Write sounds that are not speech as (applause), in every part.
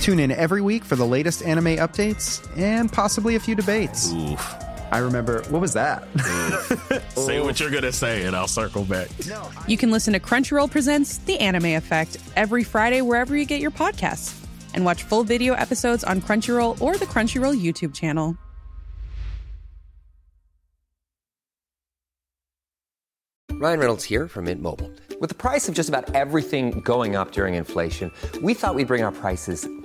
Tune in every week for the latest anime updates and possibly a few debates. Oof. I remember, what was that? Say what you're gonna say, and I'll circle back. you can listen to Crunchyroll Presents The Anime Effect every Friday wherever you get your podcasts. And watch full video episodes on Crunchyroll or the Crunchyroll YouTube channel. Ryan Reynolds here from Mint Mobile. With the price of just about everything going up during inflation, we thought we'd bring our prices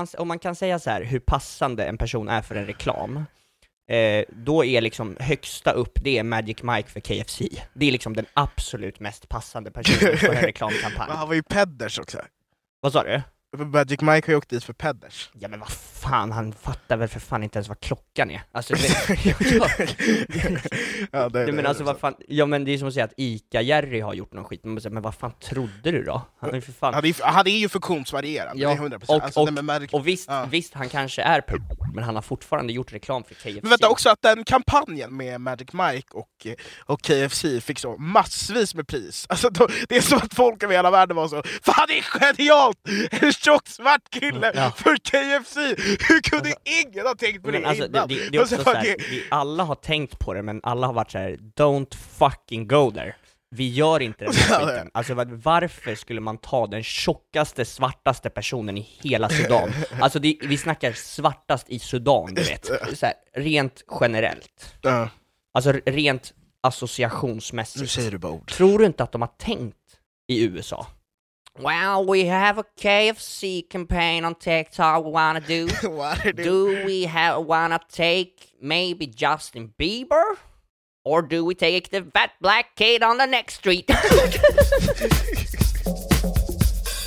man, om man kan säga så här, hur passande en person är för en reklam, eh, då är liksom högsta upp, det är Magic Mike för KFC. Det är liksom den absolut mest passande personen för en (laughs) reklamkampanj. Men han var ju pedders också. Vad sa du? Magic Mike har ju åkt dit för pedders. Ja men vad fan, han fattar väl för fan inte ens vad klockan är. Alltså, (laughs) (laughs) det, ja, ja, det, Nej, men alltså vad fan, ja men det är som att säga att ICA-Jerry har gjort någon skit, men, men vad fan trodde du då? Han är ju för fan... Han är, han är ju funktionsvarierad, det är 100%. och, alltså, och, nej, och visst, ja. visst, han kanske är p- men han har fortfarande gjort reklam för KFC. Men vänta också att den kampanjen med Magic Mike och, och KFC fick så massvis med pris. Alltså, då, det är som att folk över hela världen var så Fan det är genialt! En tjock svart kille Ja. för KFC! Hur kunde ingen ha tänkt på det alltså, det, innan? det, det också Alltså, så här, det- vi alla har tänkt på det, men alla har varit så här: don't fucking go there. Vi gör inte den här (laughs) skiten. Alltså var- varför skulle man ta den tjockaste, svartaste personen i hela Sudan? (laughs) Alltså det, vi snackar svartast i Sudan, du vet. Så här, rent generellt. Alltså rent associationsmässigt. nu säger du bara ord. Tror du inte att de har tänkt i USA? Well, we have a KFC campaign on TikTok we wanna do. (laughs) What are Do we have wanna take maybe Justin Bieber? Or do we take the fat black kid on the next street? (laughs) (laughs)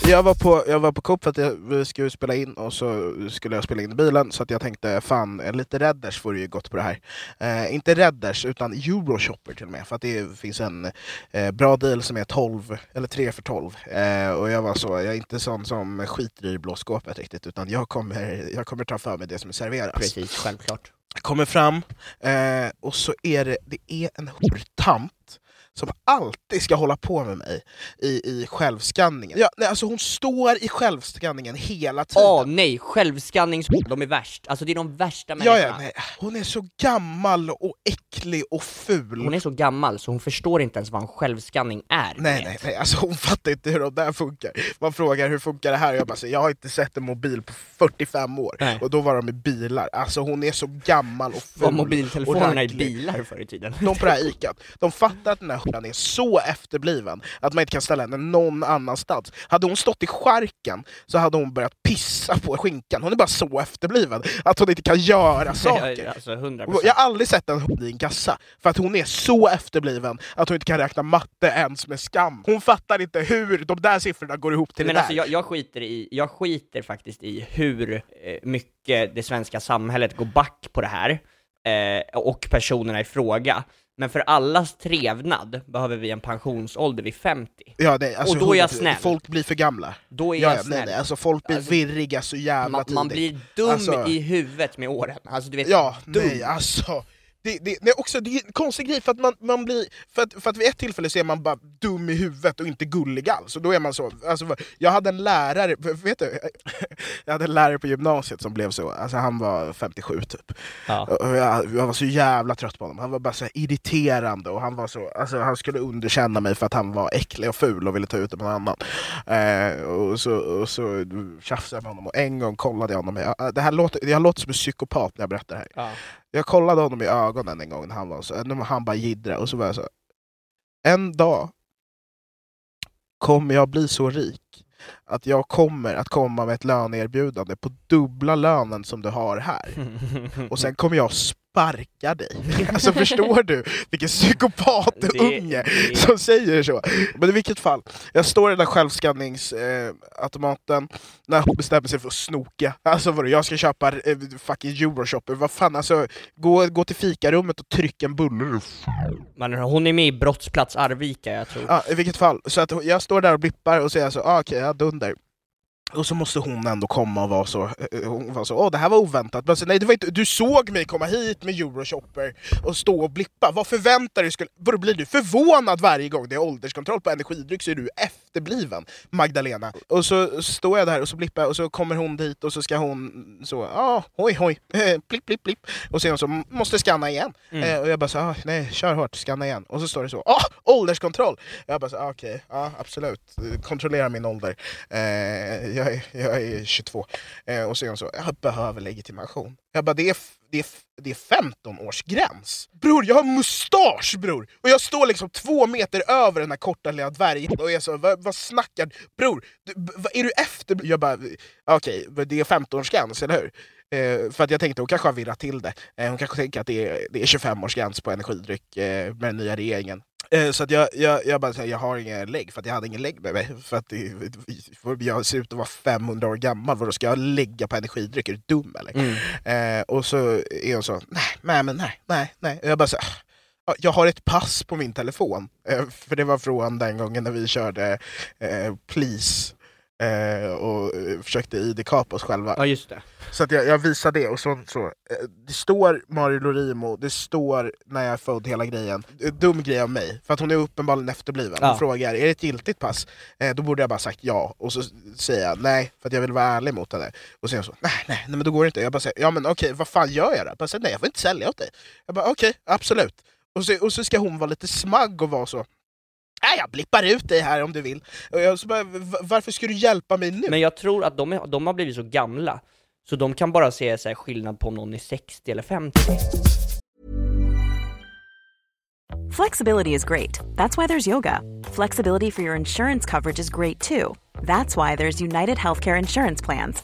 Jag var på, jag var på Coop för att jag, vi skulle spela in och så skulle jag spela in i bilen så att jag tänkte fan, eh, lite Redders vore ju gott på det här. Eh, inte Redders utan Euroshopper till och med för att det finns en eh, bra deal som är 12, eller 3 för 12. Eh, och jag var så, jag är inte sån som skiter i blåskåpet riktigt utan jag kommer, jag kommer ta för mig det som serveras. Precis, självklart. Kommer fram eh, och så är det, det är en hortant som alltid ska hålla på med mig i, i självskanningen. Ja, nej, alltså hon står i självskanningen hela tiden. Åh nej, självskannings... De är värst. Alltså det är de värsta ja, människorna. ja, nej. Hon är så gammal och äcklig och ful. Hon är så gammal så hon förstår inte ens vad en självskanning är. Nej, nej, nej, alltså hon fattar inte hur de där funkar. Man frågar hur funkar det här? Jag bara säger, jag har inte sett en mobil på 45 år. Nej. Och då var de i bilar. Alltså hon är så gammal och ful. Var och mobiltelefonerna i bilar förr i tiden? De på det här icat, de fattar att den här hon är så efterbliven att man inte kan ställa henne någon annanstans. Hade hon stått i skärken så hade hon börjat pissa på skinkan. Hon är bara så efterbliven att hon inte kan göra (laughs) saker. alltså 100%. Jag har aldrig sett en hund i en kassa, för att hon är så efterbliven att hon inte kan räkna matte ens med skam. Hon fattar inte hur de där siffrorna går ihop till Men det alltså där. jag, jag, skiter i, jag skiter faktiskt i hur eh, mycket det svenska samhället går back på det här, eh, och personerna i fråga. Men för allas trevnad behöver vi en pensionsålder vid 50. Ja, nej, alltså, och då är jag 100%. snäll. Folk blir för gamla. Då är ja, jag ja, snäll. nej, nej, alltså folk blir Alltså, virriga så jävla Man, tidigt. man blir dum Alltså- i huvudet med åren. Alltså du vet, Ja, dum. nej alltså. Det, det, nej, också, det är en konstig grej, för att, man, man blir, för, att, för att vid ett tillfälle så är man bara dum i huvudet och inte gullig alls. Och då är man så, alltså, jag hade en lärare, vet du, (laughs) jag hade en lärare på gymnasiet som blev så, alltså han var 57 typ. Ja. Och jag, jag var så jävla trött på honom, han var bara så irriterande och han var så, alltså han skulle underkänna mig för att han var äcklig och ful och ville ta ut det på någon annan. Eh, och, så, och så tjafsade jag med honom och en gång kollade jag honom, jag, det här låter, jag låter som en psykopat när jag berättar det här. Ja. Jag kollade honom i ögonen en gång när han var så, när han bara jiddra och så var jag så En dag kommer jag bli så rik att jag kommer att komma med ett löneerbjudande på dubbla lönen som du har här. (laughs) Och sen kommer jag sparka dig. (laughs) Alltså förstår du vilken psykopat-unge det- som säger så? Men i vilket fall, jag står i den där självskanningsautomaten när hon bestämmer sig för att snoka. Alltså vadå, jag ska köpa eh, fucking Euroshopper, vad fan alltså, gå, gå till fikarummet och tryck en bulle. Men hon är med i Brottsplats Arvika, jag tror. Ja, I vilket fall, så att jag står där och blippar och säger så, ah, okej, jag dunder. Och så måste hon ändå komma och vara så, eh, eh, hon var så, åh det här var oväntat. Men så, nej, det var inte, du såg mig komma hit med Euroshopper och stå och blippa. Vad förväntar du dig? Blir du förvånad varje gång det är ålderskontroll på energidryck så är du F efterbliven, Magdalena. Och så står jag där och så blippar jag och så kommer hon dit och så ska hon så, ja, hoj hoj, (laughs) blipp blipp blipp. Och sen så måste skanna igen. Eh, och jag bara så, ah, nej, kör hårt, skanna igen. Och så står det så, ah, ålderskontroll! Jag bara så, ah, okej, ja absolut, kontrollera min ålder. Eh, jag, är, jag är 22. Eh, och sen så, jag behöver legitimation. Jag bara, det är, det är, det är 15-årsgräns. Bror, jag har mustasch bror! Och jag står liksom två meter över den här korta lilla dvärgen och är så, vad, vad snackar du? Bror, du, vad, är du efter? Jag bara, okej, det är 15-årsgräns, eller hur? Eh, för att jag tänkte hon kanske har virrat till det. Eh, hon kanske tänker att det är, det är 25-årsgräns på energidryck eh, med den nya regeringen. Eh, så att jag, jag, jag bara säger jag har ingen lägg, för att jag hade ingen lägg med mig. För att det, jag ser ut att vara 500 år gammal, vadå ska jag lägga på energidryck? Är du dum eller? Mm. Eh, och så är hon så, nej, nej, men nej, nej, nej. Och jag bara så, "Ah, ja, jag har ett pass på min telefon. Eh, för det var från den gången när vi körde eh, Please. Eh, och eh, försökte ID-kapa oss själva. Ja, just det. Så att jag, jag visar det och så, så. eh, Det står Mario Lorimo, det står när jag är född, hela grejen. En Dum grej av mig, för att hon är uppenbarligen efterbliven. Hon Ja. frågar, är det ett giltigt pass? Eh, då borde jag bara sagt ja, och så säger jag nej, för att jag vill vara ärlig mot henne. Och sen så, nej, nej, nej men då går det inte. Jag bara säger, ja men okej, vad fan gör jag då? Jag bara säger, nej jag får inte sälja åt dig. Jag bara okej, absolut. Och så, och så ska hon vara lite smagg och vara så, nej jag blippar ut dig här om du vill. Och jag så bara, "Va- varför ska du hjälpa mig nu? Men jag tror att de, är, de har blivit så gamla, så de kan bara se så här, skillnad på om någon är 60 eller 50. Flexibility is great. That's why there's yoga. Flexibility for your insurance coverage is great too. That's why there's United Healthcare Insurance Plans.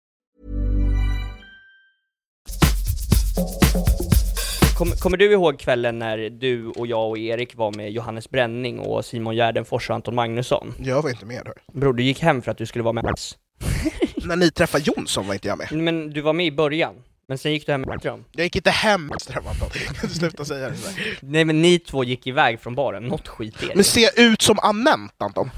Kom, kommer du ihåg kvällen när du och jag och Erik var med Johannes Bränning och Simon Gärdenfors och Anton Magnusson? Jag var inte med här. Bror, du gick hem för att du skulle vara med oss. (laughs) När ni träffade Jonsson var inte jag med. Men du var med i början, men sen gick du hem med. Jag gick inte hem (laughs) Anton. Du sluta säga det sådär? Nej men ni två gick iväg från baren, något skit är det. Men ser jag ut som Anent Anton?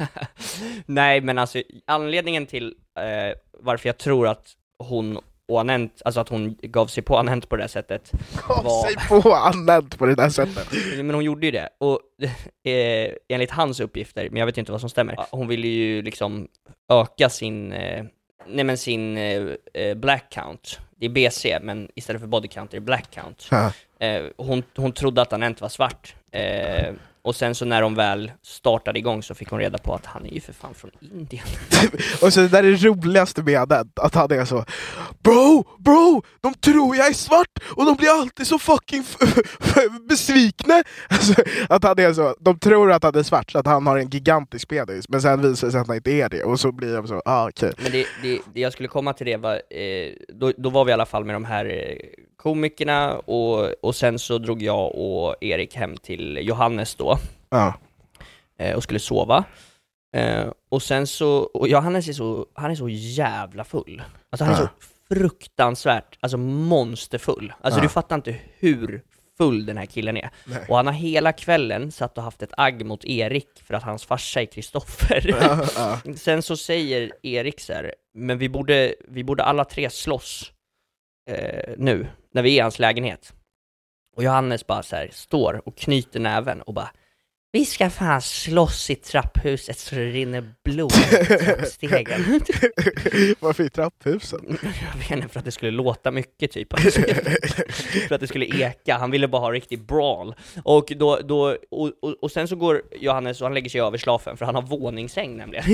(laughs) Nej men alltså, anledningen till eh, varför jag tror att hon och Anent, alltså att hon gav sig på Anent på det där sättet. Gav var- sig på Anent på det där sättet. Men hon gjorde ju det, och (laughs) eh, enligt hans uppgifter, men jag vet inte vad som stämmer, hon ville ju liksom öka sin, eh, nej men sin eh, eh, black count, det är BC, men istället för body count är det black count. Eh, hon, hon trodde att Anent var svart, eh, och sen så när de väl startade igång så fick hon reda på att han är ju för fan från Indien. (laughs) Och så det där är det roligaste med Anent, att han är så Bro, bro, de tror jag är svart och de blir alltid så fucking (laughs) besvikna! Alltså, att han är så, de tror att han är svart så att han har en gigantisk penis, men sen visar det sig att han inte är det, och så blir de så, ah okej. Men det, det, det jag skulle komma till det var, eh, då, då var vi i alla fall med de här eh, komikerna, och, och sen så drog jag och Erik hem till Johannes då, Ja. eh, och skulle sova. Eh, och sen så, och Johannes är så, han är så jävla full. Alltså han är så fruktansvärt, alltså monsterfull. Alltså Ja. du fattar inte hur full den här killen är. Nej. Och han har hela kvällen satt och haft ett agg mot Erik för att hans farsa är Kristoffer. Ja, ja. (laughs) Sen så säger Erik så här, men vi borde, vi borde alla tre slåss eh, nu, när vi är i hans lägenhet. Och Johannes bara så här, står och knyter näven och bara vi ska fan slåss i trapphuset så det rinner blod i trappstegen. (laughs) Varför i trapphusen? (laughs) Jag vet inte, för att det skulle låta mycket typ. Alltså, (laughs) för att det skulle eka, han ville bara ha riktig brawl. Och, då, då, och, och, och sen så går Johannes och han lägger sig över slafen, för han har våningssäng nämligen.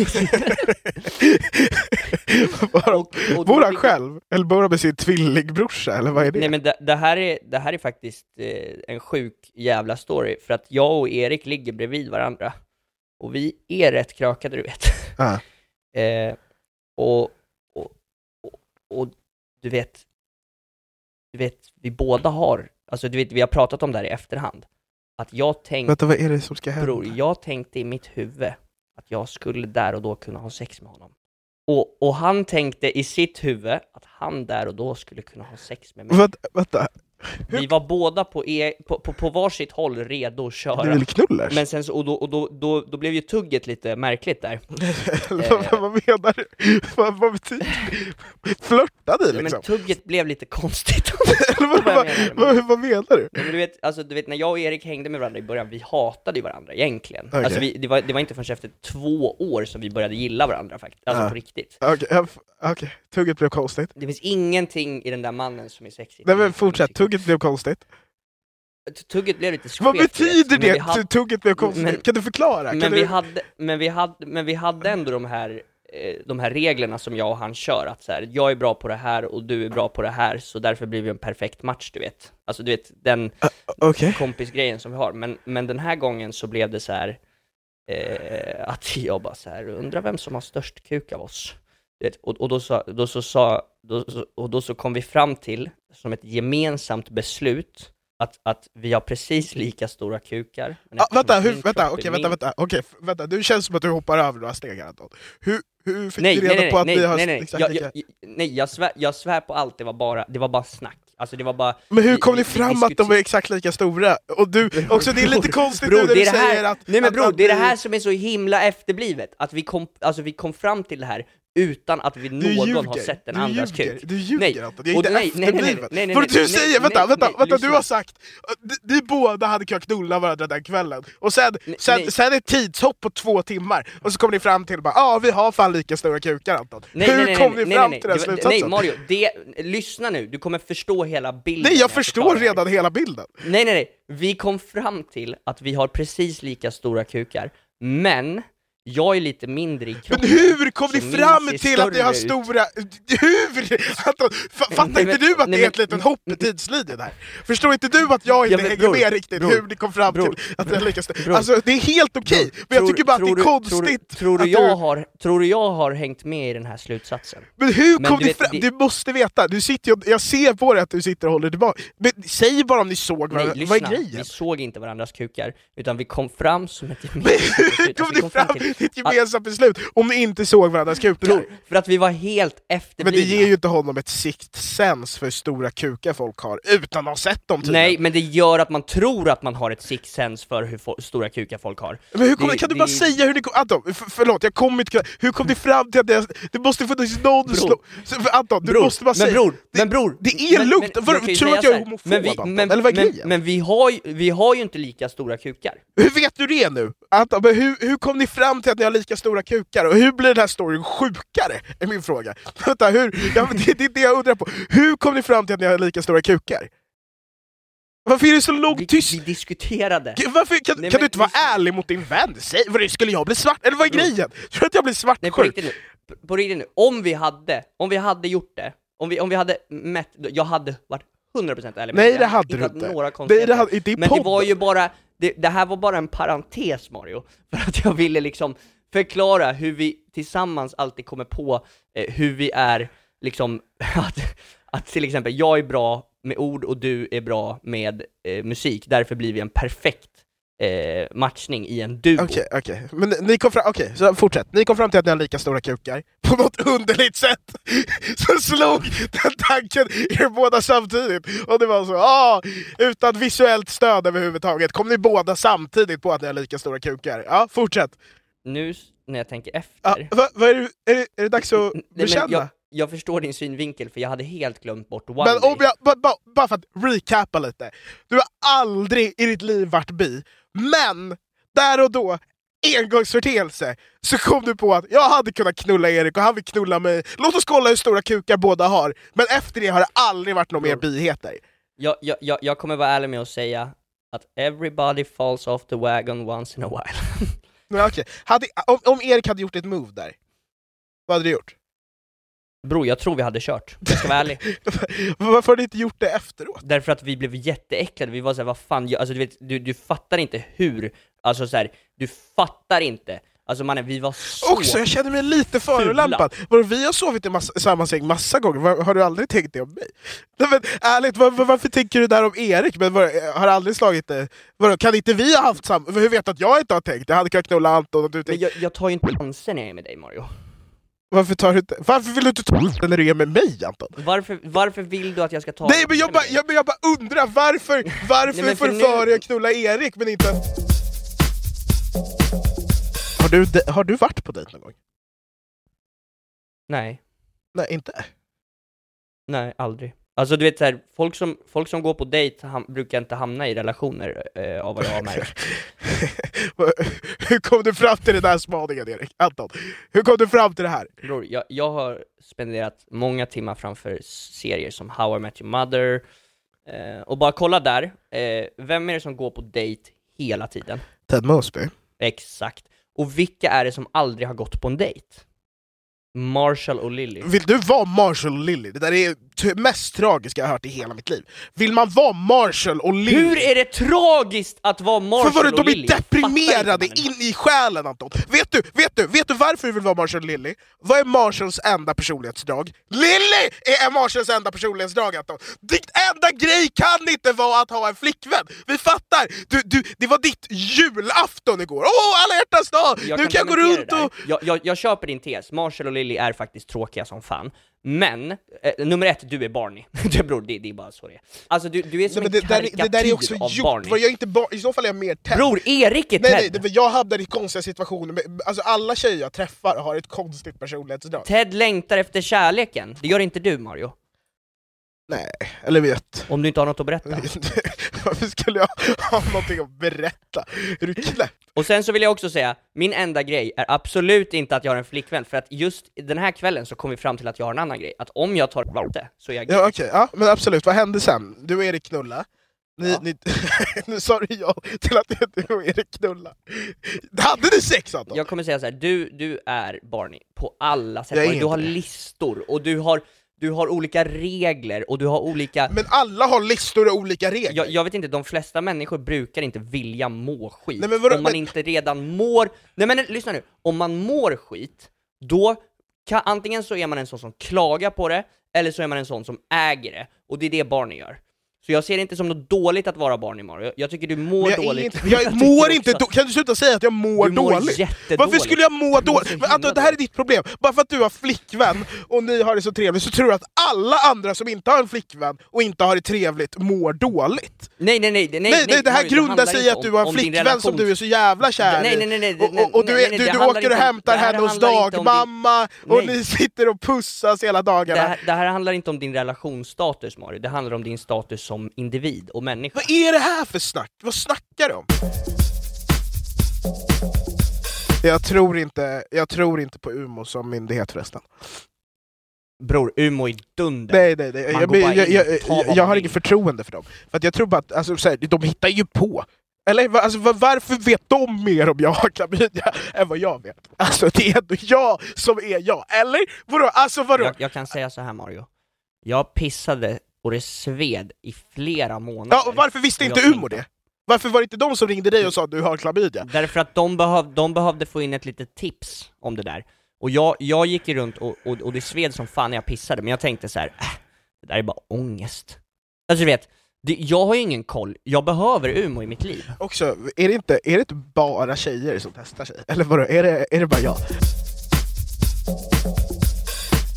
(laughs) Var, Och- och bor han själv? Eller bor han med sin tvillingbrorsa, eller vad är det? Nej men det, det, här är, det här är faktiskt eh, en sjuk jävla story, för att jag och Erik ligger bredvid varandra. Och vi är rätt krökade du vet. Ja. (laughs) Eh, och, och, och, och du vet, du vet, vi båda har, alltså du vet, vi har pratat om det här i efterhand. Att jag tänkte, Vänta, vad är det som ska hända? bror, jag tänkte i mitt huvud att jag skulle där och då kunna ha sex med honom. Och, och han tänkte i sitt huvud att han där och då skulle kunna ha sex med mig. Vänta, vänta. Vi var båda på, e, på, på, på varsitt håll redo att köra. Du vill knullers? Men sen så, och, då, och då, då, då blev ju tugget lite märkligt där. vad, vad menar du? Vad, vad betyder det? Flörtar ni Ja, liksom? Men tugget blev lite konstigt. (laughs) Vad, vad vad, vad, menar du? Ja, men du, vet, alltså, du vet, när jag och Erik hängde med varandra i början, vi hatade ju varandra egentligen. Okej. Alltså, vi, det, var, det var inte förrän efter två år som vi började gilla varandra faktiskt, alltså Ja. på riktigt. Okej, f- okej. tugget blev konstigt. Det finns ingenting i den där mannen som är sexigt. Nej men fortsätt, tugget blev konstigt. Tugget blev lite skevt, Vad betyder det? hade- Tugget blev konstigt? Men- kan du förklara? Kan Men du... vi, hade, men, vi hade, men vi hade ändå de här, eh, de här reglerna som jag och han kör, att så här, jag är bra på det här och du är bra på det här, så därför blir vi en perfekt match, du vet. Alltså du vet, den Okej. kompisgrejen som vi har. Men, men den här gången så blev det så här eh, att jag bara så här, undrar vem som har störst kuk av oss? Och, och då, så, då, så sa, då, och då så kom vi fram till, som ett gemensamt beslut, att, att vi har precis lika stora kukar. Ah, vänta, hur, vänta, okej, vänta, min- vänta, okej, vänta, du känns som att du hoppar över några steg här Anton. Hur, hur fick Nej, du reda nej, på att nej, ni har nej, nej, exakt jag, lika... jag, nej jag, svär, jag svär på allt, det var bara, det var bara snack. Alltså det var bara... Men hur vi- kom vi- ni vi fram att de är exakt lika stora? Och du, också det är lite konstigt Bror, nu när du här, säger att... Nej men bror, att det är det här som är så himla efterblivet, att vi kom, alltså vi kom fram till det här utan att vi någon ljuger, har sett den andras ljuger, kuk. Du ljuger Nej, Anton, det är inte nej, nej, nej, nej, nej, För du säger, vänta, vänta, vänta, du har sagt att ni, båda hade kunnat knulla varandra den kvällen, och sen, sen, sen ett tidshopp på två timmar, och så kom ni fram till bara ja, ah, vi har fan lika stora kukar Anton. Nej, hur nej, nej, kom ni nej, fram nej, till den slutsatsen? Nej Mario, det, lyssna nu, du kommer förstå hela bilden. Nej, när jag förstår redan hela bilden. Nej, nej, nej. Vi kom fram till att vi har precis lika stora kukar, men jag är lite mindre i Men kroppen. hur kom ni fram till att ni har stora... Hur? Fattar Nej, men- inte du att nej, det är ett men- litet hopp i (laughs) tidslinjen här? Förstår inte du att jag inte Ja, men hänger bror, med riktigt bror, hur ni kom fram bror, till att det är lika bror, Alltså det är helt okej, men jag Tror- tycker bara att det tror är du- konstigt Tror du, tror, du jag har, tror du jag har hängt med i den här slutsatsen? Men hur Men kom du ni fram? det- Du måste veta, du sitter jag ser på dig att du sitter och håller tillbaka. Men säg bara om ni såg Nej, varandra, lyssna. vad är grejen? Vi såg inte varandras kukar, utan vi kom fram som ett Men gemensamt hur beslut. kom Alltså, vi ni fram (laughs) ett gemensamt beslut om ni inte såg varandras kukar? För att vi var helt Men efterblivna. det ger ju inte honom ett sens för hur stora kukar folk har, utan att ha sett dem tydligen. Nej, men det gör att man tror att man har ett six sense för hur stora kukar folk har. Men hur kom, Det- kan du det- bara säga hur ni kom... Anton, för, förlåt, jag kommer inte. Hur kom ni fram till att det, det måste finnas någon Bror. slå... Anton, du Bror, måste bara men säga... bror, det, men bror, det är men- lugnt! men ju tror du att jag är homofob men vi, Anton? men, Eller vad är men, grejen? men vi har, ju, vi har ju inte lika stora kukar. Hur vet du det nu? Anton, men hur, hur kom ni fram till att ni har lika stora kukar? Och hur blir den här storyn sjukare? Är min fråga. (laughs) Vänta, hur, ja, det, det är det jag undrar på. Hur kom ni fram till att ni har lika stora kukar? Varför är det så långt Vi, tyst? vi diskuterade. Gud, Varför, kan, Nej, kan du inte vara ärlig mot din vän? Säg, vad, skulle jag bli svart? Eller vad är grejen? Tror du att jag blir Nej på svartsjuk? riktigt nu, På- riktigt nu, om vi hade, om vi hade gjort det, om vi, om vi hade mätt, jag hade varit 100% ärlig med Nej det hade du inte. Några Nej, det hade, inte i Men det var ju bara, det, det här var bara en parentes Mario, för att jag ville liksom förklara hur vi tillsammans alltid kommer på eh, hur vi är, liksom, (laughs) att, att till exempel jag är bra med ord och du är bra med eh, musik, därför blir vi en perfekt eh, matchning i en duo. Okej, okej. Men ni- kom fram, okej, så fortsätt. Ni kom fram till att ni har lika stora kukar, (laughs) på något underligt sätt (laughs) så slog den tanken er båda samtidigt. Och det var så, ah, utan visuellt stöd överhuvudtaget, kom ni båda samtidigt på att ni har lika stora kukar? Ja, fortsätt. Nu när jag tänker efter, Ja, vad, vad är, det, är, det, är det dags att bekänna? jag, jag förstår din synvinkel, för jag hade helt glömt bort One Men om jag, ba, ba, bara för att recappa lite. Du har aldrig i ditt liv varit bi, men där och då, engångsförteelse, så kom du på att jag hade kunnat knulla Erik och han vill knulla mig. Låt oss kolla hur stora kukar båda har. Men efter det har det aldrig varit några mer biheter. Jag, jag, jag, jag kommer vara ärlig med att säga att everybody falls off the wagon once in a while. (laughs) Okej, hade, om, om Erik hade gjort ett move där, vad hade du gjort? Bror, jag tror vi hade kört. Jag ska vara ärlig. (laughs) Varför har du inte gjort det efteråt? Därför att vi blev jätteäcklade, vi var såhär, vad fan, jag, alltså du vet, du, du fattar inte hur, alltså så här, du fattar inte. Alltså mannen, vi var så... Också, jag känner mig lite förolämpad. Vi har sovit i massa, samma säng massa gånger, Var, har du aldrig tänkt det om mig? Nej, men, ärligt, var, var, varför tänker du där om Erik? Men var, har aldrig slagit det? Vadå, kan inte vi ha haft samma... Hur vet du att jag inte har tänkt? Jag hade kunnat knulla Anton och du Men tänkte... jag, jag tar ju inte chanser när jag är med dig Mario. Varför, tar du inte, varför vill du inte ta chansen när du är med mig Anton? Varför, varför vill du att jag ska ta Nej men jag bara, jag, jag bara undrar varför, varför Nej, för du nu- att knulla Erik men inte... Har du, har du varit på dejt någon gång? Nej. Nej, inte? Nej, aldrig. Alltså du vet så här, folk som, folk som går på dejt ham, brukar inte hamna i relationer eh, av vad jag har märkt. (laughs) Hur kom du fram till den där spaningen Erik? Anton, hur kom du fram till det här? Bror, jag, jag har spenderat många timmar framför serier som How I Met Your Mother, eh, och bara kolla där, eh, vem är det som går på dejt hela tiden? Ted Mosby? Exakt. Och vilka är det som aldrig har gått på en dejt? Marshall och Lily. Vill du vara Marshall och Lily? Det där är det mest tragiska jag har hört i hela mitt liv. Vill man vara Marshall och Lily? Hur är det tragiskt att vara Marshall För vadå, och de Lily? är Jag fattar deprimerade in i själen Anton! Vet du, vet du, vet du varför du vill vara Marshall och Lily? Vad är Marshalls enda personlighetsdrag? Lily är Marshalls enda personlighetsdrag Anton! Ditt enda grej kan inte vara att ha en flickvän! Vi fattar! Du, du, det var ditt julafton igår! Åh, alla hjärtans dag! Jag nu kan jag gå runt och... Jag, jag, jag köper din tes, Marshall och Lily är faktiskt tråkiga som fan. Men, eh, nummer ett, du är Barney. (laughs) det, bror, det, det är bara så det är. Alltså du, du är som Nej, en det, där, karikatyr det där är också av gjort, Barney. Var jag inte bar... i så fall är jag mer Ted. Bror, Erik är Nej, Ted! nej, var- jag hamnar i konstiga situationer, med, alltså alla tjejer jag träffar har ett konstigt personlighetsdrag. Ted längtar efter kärleken, det gör inte du Mario. Nej, eller vet. Om du inte har något att berätta. (laughs) (laughs) Varför skulle jag ha någonting att berätta? Är du knäpp? Och sen så vill jag också säga, min enda grej är absolut inte att jag har en flickvän, för att just den här kvällen så kom vi fram till att jag har en annan grej, att om jag tar Varte så är jag gay. Ja okej, ja, men absolut, vad hände sen? Du och Erik knulla. Ni, Ja. ni, (laughs) nu sa du ja till att du och Erik knulla. Hade ni sex Anton? Jag kommer säga så här, du, du är Barney på alla sätt. Du har det. listor, och du har, du har olika regler, och du har olika... Men alla har listor och olika regler. Jag, jag vet inte, de flesta människor brukar inte vilja må skit. Nej, vadå, om man men- inte redan mår... Nej men lyssna nu, om man mår skit, då kan, antingen så är man en sån som klagar på det, eller så är man en sån som äger det, och det är det Barney gör. Så jag ser det inte som något dåligt att vara barn i Mario. Jag tycker du mår jag, dåligt. inte, (laughs) jag tycker mår inte då, Kan du sluta säga att jag mår Du mår dåligt? Varför skulle jag må dåligt? Men Anton, det här är ditt problem. Bara för att du har flickvän och ni har det så trevligt så tror du att alla andra som inte har en flickvän och inte har det trevligt mår dåligt. Nej nej nej, nej, Nej, nej, det här grundar sig i att du har en flickvän som du är så jävla kär Nej, i. nej, nej, nej, och, du, nej, är, nej, du, du åker och hämtar henne hos dagmamma och ni sitter och pussas hela dagarna. det här handlar inte om din relationsstatus Mario, det handlar om din status som individ och människa. Vad är det här för snack? Vad snackar du om? Jag tror inte, jag tror inte på UMO som myndighet förresten. Bror, Umeå är dunder. Nej, nej, nej. Jag, jag, jag, jag, jag har inget förtroende för dem. För att jag tror bara att alltså, så här, de hittar ju på. Eller alltså, va- varför vet de mer om jag har klamydia (laughs) än vad jag vet? Alltså det är ändå jag som är jag, eller? Vadå? Alltså vadå? Jag, jag kan säga så här Mario, jag pissade och det sved i flera månader. Ja, och varför visste inte UMO det? Varför var det inte de som ringde dig och sa att du har klamydia? Därför att de, behöv, de behövde få in ett litet tips om det där. Och jag, jag gick ju runt och, och, och det sved som fan när jag pissade, men jag tänkte så här, äh, det där är bara ångest. Alltså du vet, det, jag har ju ingen koll, jag behöver Umeå i mitt liv. Också, är det, inte, är det inte bara tjejer som testar sig? Eller vadå, är det, är det bara jag?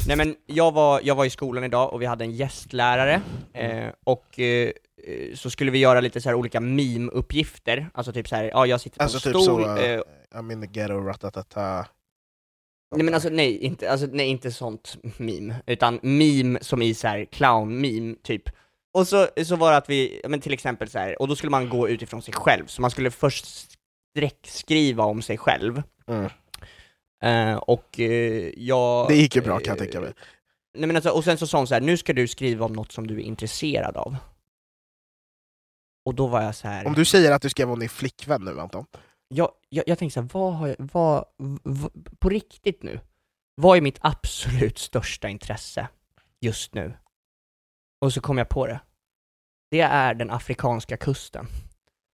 Nej men jag var, jag var i skolan idag och vi hade en gästlärare, eh, och eh, eh, så skulle vi göra lite så här olika meme-uppgifter, alltså typ så här, ja jag sitter på Alltså en typ stol, så, eh, uh, I'm in the ghetto, ratatata. Nej men alltså nej, inte, alltså, nej, inte sånt meme, utan meme som i så här clown-meme, typ. Och så, så var det att vi, men till exempel så här, och då skulle man gå utifrån sig själv, så man skulle först sträckskriva om sig själv. Mm. Eh, och eh, jag... Det gick ju bra kan jag tänka mig. Nej men alltså, och sen så sa hon så här, nu ska du skriva om något som du är intresserad av. Och då var jag så här. Om du säger att du skrev om din flickvän nu Anton, jag, jag, jag tänkte såhär, vad har jag, vad, v, på riktigt nu, vad är mitt absolut största intresse just nu? Och så kom jag på det. Det är den afrikanska kusten.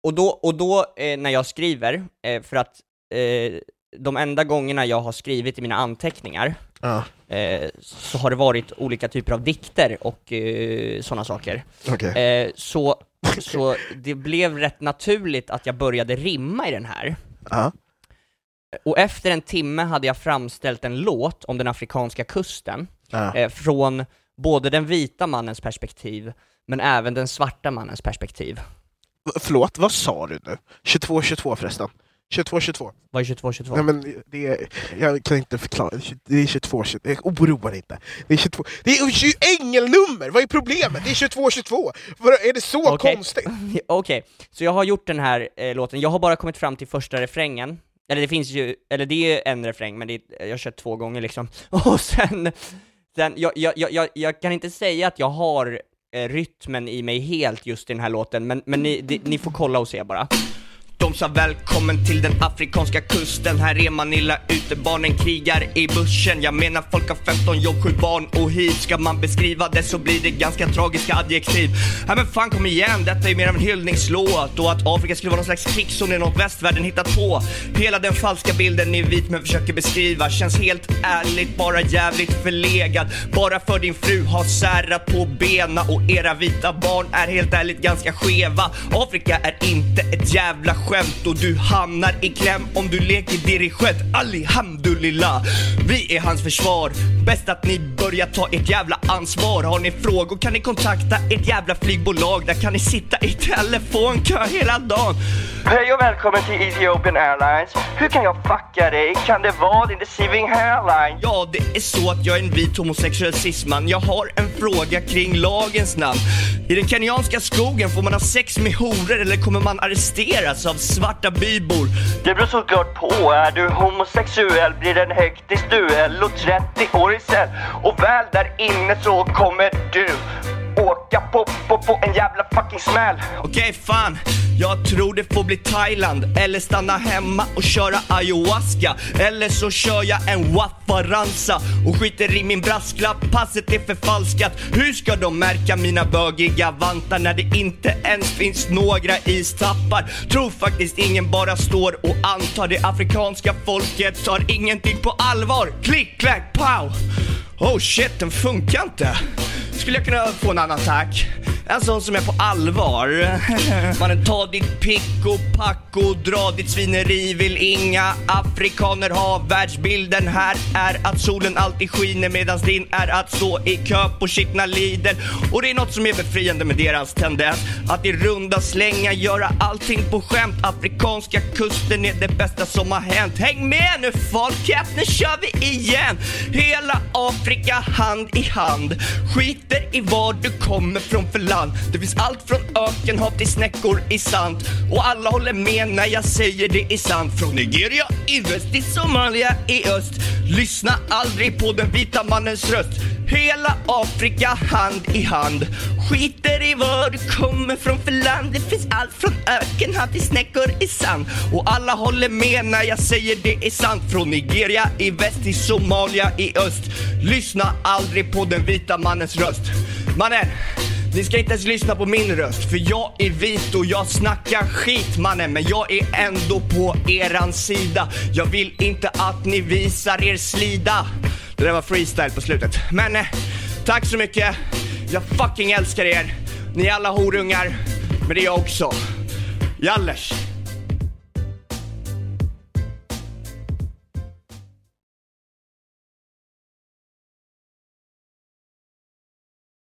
Och då, och då eh, när jag skriver, eh, för att eh, de enda gångerna jag har skrivit i mina anteckningar, Ja. eh, så har det varit olika typer av dikter och eh, sådana saker. Okej. Eh, så, så det blev rätt naturligt att jag började rimma i den här. Ja. Och efter en timme hade jag framställt en låt om den afrikanska kusten, Ja. eh, från både den vita mannens perspektiv, men även den svarta mannens perspektiv. Förlåt, vad sa du nu? 22-22 förresten. 22-22. Vad är 22-22? Nej men det är, jag kan inte förklara, det är 22-22, jag oroar inte. Det är 22, det är ju ängelnummer, vad är problemet? Det är 22-22, Vadå, är det så Okej. konstigt? (laughs) Okej, så jag har gjort den här eh, låten, jag har bara kommit fram till första refrängen, eller det finns ju, eller det är ju en refräng, men det är, jag har kört två gånger liksom, (laughs) och sen, sen jag, jag, jag, jag, kan inte säga att jag har eh, rytmen i mig helt just i den här låten, men, men ni, di, ni får kolla och se bara. De sa välkommen till den afrikanska kusten. Här är man illa ute, barnen krigar i bussen Jag menar folk har 15 jobb, 7 barn och hit. Ska man beskriva det så blir det ganska tragiska adjektiv. Nej men fan kom igen, detta är mer av en hyllningslåt. Och att Afrika skulle vara någon slags krigszon är något västvärlden hittat på. Hela den falska bilden ni vit men försöker beskriva. Känns helt ärligt bara jävligt förlegad. Bara för din fru har särat på bena Och era vita barn är helt ärligt ganska skeva. Afrika är inte ett jävla skämt Och du hamnar i kläm om du leker dirigent Alhamdulillah, vi är hans försvar. Bäst att ni börjar ta ert jävla ansvar. Har ni frågor kan ni kontakta ert jävla flygbolag. Där kan ni sitta i telefonkö hela dagen. Hej och välkommen till Ethiopian Airlines. Hur kan jag fucka dig? Kan det vara din deceiving hairline? Ja, det är så att jag är en vit homosexuell cisman. Jag har en fråga kring lagens namn. I den kenyanska skogen får man ha sex med horor eller kommer man arresteras av svarta bybor? Det beror såklart på. Är du homosexuell blir det en hektisk duell och 30 år i cell. Och väl där inne så kommer du åka på, på, på en jävla fucking smäll. Okej, fan. Jag tror det får bli Thailand eller stanna hemma och köra ayahuasca. Eller så kör jag en waffaransa och skiter i min brasklapp. Passet är förfalskat. Hur ska de märka mina bögiga vantar när det inte ens finns några istappar? Tror faktiskt ingen bara står och antar det afrikanska folket tar ingenting på allvar. Klick, klack, pow! Oh shit, den funkar inte. Skulle jag kunna få en annan tack? En sån som är på allvar. (laughs) Mannen ta ditt pick och pack och dra ditt svineri vill inga afrikaner ha. Världsbilden här är att solen alltid skiner medans din är att stå i kö på Kittna Lidl. Och det är något som är befriande med deras tendens att i runda slänga göra allting på skämt. Afrikanska kusten är det bästa som har hänt. Häng med nu folket, nu kör vi igen! Hela Afrika hand i hand. Skiter i var du kommer från för land. Det finns allt från ökenhav till snäckor i sand. Och alla håller med när jag säger det är sant. Från Nigeria i väst till Somalia i öst. Lyssna aldrig på den vita mannens röst. Hela Afrika hand i hand. Skiter i var du kommer från för land. Det finns allt från ökenhav till snäckor i sand. Och alla håller med när jag säger det är sant. Från Nigeria i väst till Somalia i öst. Lyssna aldrig på den vita mannens röst. Mannen, ni ska inte ens lyssna på min röst, för jag är vit och jag snackar skit mannen, men jag är ändå på eran sida. Jag vill inte att ni visar er slida. Det där var freestyle på slutet. Men eh, tack så mycket. Jag fucking älskar er. Ni är alla horungar, men det är jag också. Jallers!